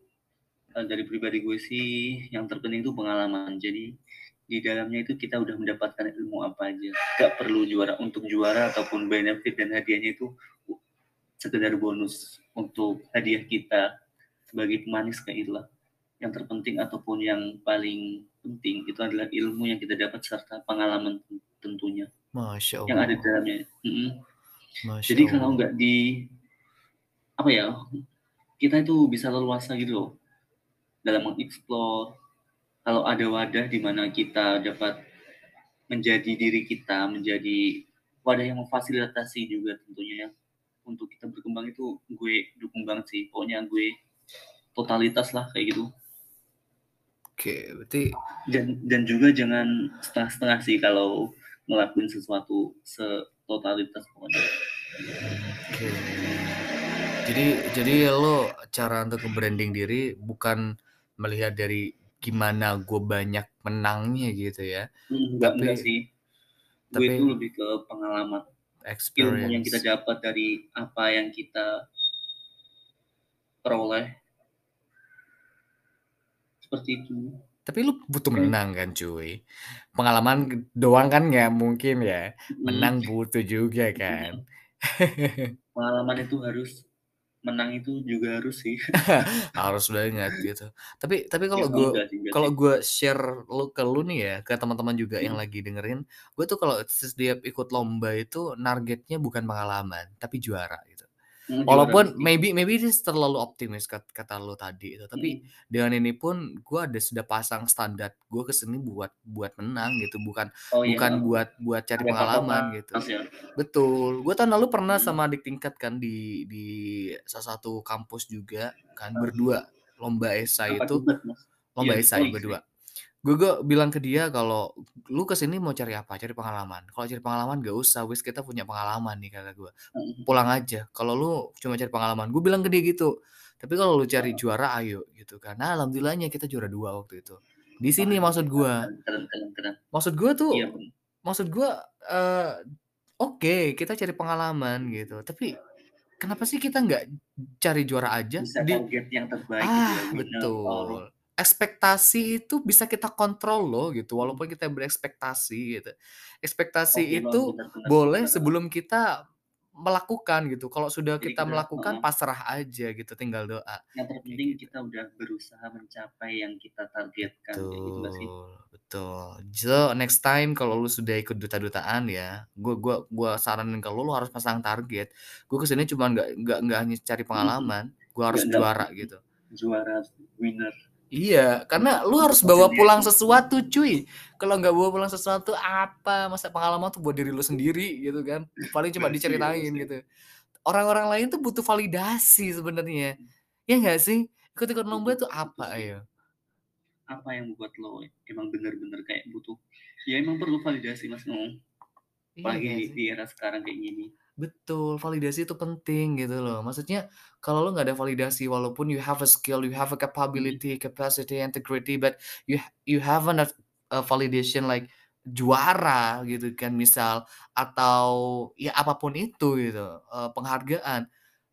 eee, dari pribadi gue sih yang terpenting itu pengalaman. Jadi di dalamnya itu kita udah mendapatkan ilmu apa aja. Nggak perlu juara untuk juara ataupun benefit dan hadiahnya itu sekedar bonus untuk hadiah kita sebagai pemanis kayak itulah. Yang terpenting ataupun yang paling penting itu adalah ilmu yang kita dapat serta pengalaman tentunya Masya yang ada di Allah. dalamnya. Mhm. Masya Jadi kalau Allah. nggak di apa ya, kita itu bisa leluasa gitu loh dalam mengeksplor. Kalau ada wadah di mana kita dapat menjadi diri kita, menjadi wadah yang memfasilitasi juga tentunya ya untuk kita berkembang itu gue dukung banget sih. Pokoknya gue totalitas lah kayak gitu. Oke, berarti Dan dan juga jangan setengah-setengah sih kalau ngelakuin sesuatu setotalitas pokoknya. Oke. Jadi jadi lo cara untuk nge-branding diri bukan melihat dari gimana gue banyak menangnya gitu ya. Enggak enggak Tapi sih. Gue tapi itu lebih ke pengalaman. Ilmu yang kita experience. dapat dari apa yang kita peroleh. Seperti itu. Tapi lu butuh Oke. menang kan cuy. Pengalaman doang kan nggak mungkin ya. Mhm. Menang butuh juga kan. Pengalaman itu harus menang itu juga harus sih. Harus banget gitu. Tapi tapi Ya, kalau gue kalau gue share lu ke lu nih ya, ke teman-teman juga yang Mhm. lagi dengerin, gue tuh kalau setiap ikut lomba itu nargetnya bukan pengalaman, tapi juara gitu. Juara Walaupun maybe maybe this terlalu optimis kat kata lu tadi itu, tapi Mhm. dengan ini pun gue ada sudah pasang standar gue ke sini buat buat menang gitu, bukan Oh iya, bukan buat buat cari Ada pengalaman patokan gitu. Mas ya. Betul. Gue tahun lalu pernah Mhm. sama adik tingkat kan di di salah satu kampus juga kan Heeh. berdua lomba esai Apa itu, Mas? lomba Iya, esai berdua. Gue gue bilang ke dia kalau, "Lu ke sini mau cari apa? Cari pengalaman. Kalau cari pengalaman nggak usah, wis kita punya pengalaman nih," kata gue. Mhm. "Pulang aja. Kalau lu cuma cari pengalaman." Gue bilang ke dia gitu. "Tapi kalau lu cari Heeh. juara ayo," gitu. Nah, alhamdulillahnya kita juara 2 waktu itu. Di sini maksud gue. Maksud gue tuh Iya, maksud gue, eee, oke kita cari pengalaman gitu, tapi kenapa sih kita nggak cari juara aja bisa di target yang terbaik gitu ah ya, or betul ekspektasi itu bisa kita kontrol loh gitu. Walaupun kita berekspektasi gitu. Ekspektasi Bang, itu boleh benar. sebelum kita melakukan gitu. Kalau sudah Jadi kita melakukan heeh. pasrah aja gitu. Tinggal doa yang terpenting gitu. kita udah berusaha mencapai yang kita targetkan gitu gak sih? Betul betul. So next time kalau lu sudah ikut duta-dutaan ya gua gua gua saranin ke lu harus pasang target. Gua ke sini cuma nggak nggak nggak hanya cari pengalaman gua harus Nggak- juara gitu. juara winner Iya, karena lu harus bawa pulang sesuatu, cuy. Kalau nggak bawa pulang sesuatu, apa? Masa pengalaman tuh buat diri lu sendiri, gitu kan? Paling cuma Pasti, diceritain pasti. gitu. Orang-orang lain tuh butuh validasi sebenarnya. Ya nggak sih? Ikut-ikut lomba tuh Butuh- apa, ayo? apa yang membuat lo emang bener-bener kayak butuh ya emang perlu validasi mas ngomong Iya apalagi di, sih? di era sekarang kayak gini Betul, validasi itu penting gitu loh. Maksudnya kalau lu nggak ada validasi walaupun you have a skill, you have a capability, capacity, integrity, but you you haven't a, a validation like juara gitu kan misal atau ya apa pun itu gitu eh, penghargaan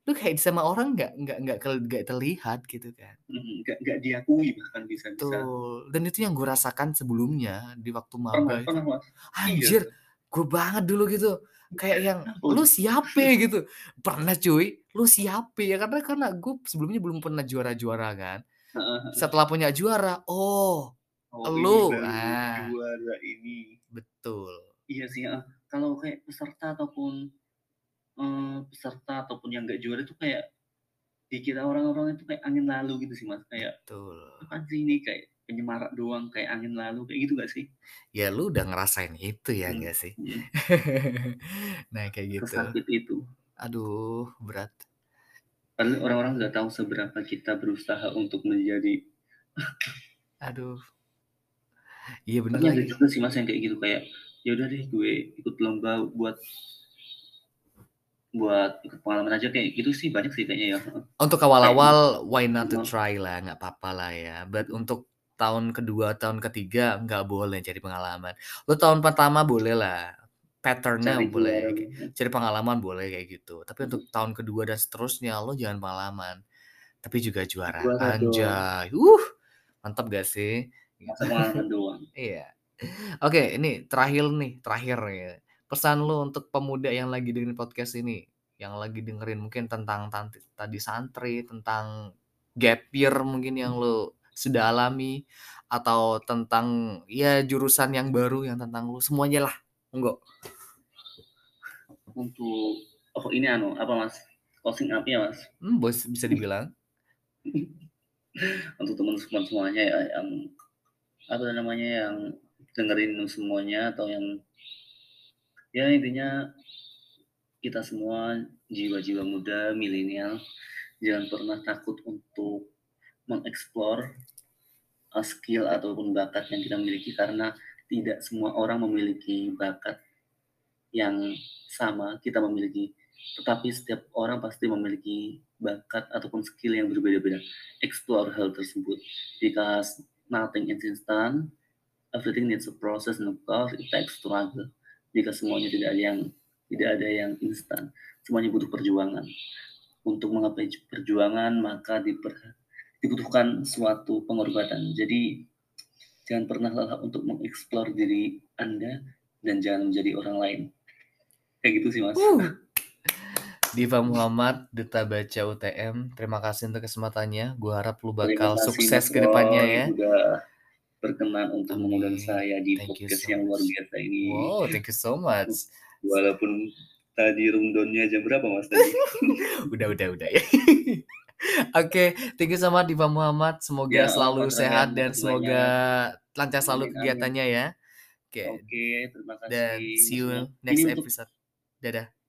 lu kayak sama orang nggak nggak nggak nggak terlihat gitu kan Mm, nggak nggak diakui bahkan bisa bisa Betul. Dan itu yang gue rasakan sebelumnya di waktu pernah maba itu. pernah mas Anjir, gue banget dulu gitu. Kayak yang lu siapa gitu. Pernah cuy, lu siapa ya karena karena gue sebelumnya belum pernah juara-juara kan. Setelah punya juara, oh, oh, Lu, baru ah. juara ini betul. iya sih ah. kalau kayak peserta ataupun eh, peserta ataupun yang nggak juara itu kayak dikira orang-orang itu kayak angin lalu gitu sih mas kayak Betul. apa sih ini kayak penyemarak doang kayak angin lalu kayak gitu gak sih Ya lu udah ngerasain itu ya Hmm. enggak sih? Hmm, nah, kayak gitu. sesakit itu Aduh, berat. Padahal orang-orang nggak tahu seberapa kita berusaha untuk menjadi Aduh. Iya tapi ada juga sih mas yang kayak gitu kayak ya udah deh gue ikut lomba buat buat ikut pengalaman aja kayak gitu sih banyak sih kayaknya ya Untuk awal-awal why not to try lah, nggak apa-apa lah ya. But untuk tahun kedua, tahun ketiga nggak boleh cari pengalaman. Lu tahun pertama boleh lah, patternnya cari boleh, kayak- cari pengalaman boleh kayak gitu. Tapi untuk tahun kedua dan seterusnya lo jangan pengalaman, tapi juga juara. Juara doang. Anjay, uh, mantap gak sih? doang Iya. Oke, ini terakhir nih, terakhir ya. Pesan lu untuk pemuda yang lagi dengerin podcast ini, yang lagi dengerin mungkin tentang tadi santri, tentang gap year mungkin yang lu sudah alami atau tentang ya jurusan yang baru yang tentang lu semuanya lah. Enggak. untuk oh ini anu apa mas closing up ya mas Hmm, bos bisa dibilang. untuk teman-teman semuanya ya yang apa namanya yang dengerin semuanya atau yang ya intinya kita semua jiwa-jiwa muda milenial jangan pernah takut untuk mengeksplor uh, skill ataupun bakat yang kita miliki karena tidak semua orang memiliki bakat yang sama kita memiliki. Tetapi setiap orang pasti memiliki bakat ataupun skill yang berbeda-beda. Explore hal tersebut. Because nothing is instant. Everything needs a process and of course it takes struggle. Jika semuanya tidak ada yang tidak ada yang instan semuanya butuh perjuangan. Untuk menggapai perjuangan maka diper- dibutuhkan suatu pengorbanan jadi jangan pernah lelah untuk mengeksplor diri anda dan jangan menjadi orang lain kayak gitu sih mas Uh. Diva Muhammad, Duta Baca UTM. Terima kasih untuk kesempatannya. Gue harap lu bakal kasih, sukses ke depannya ya. udah berkenan untuk Amin. mengundang saya di Thank podcast so yang luar biasa ini Wow, thank you so much. walaupun tadi rundownnya jam berapa mas tadi udah udah udah ya. Oke, thank you so much Diva Muhammad. Semoga Ya, selalu sehat dan semoga lancar selalu Amin, kegiatannya ya. Oke, oke terima kasih dan see you next episode. Dadah.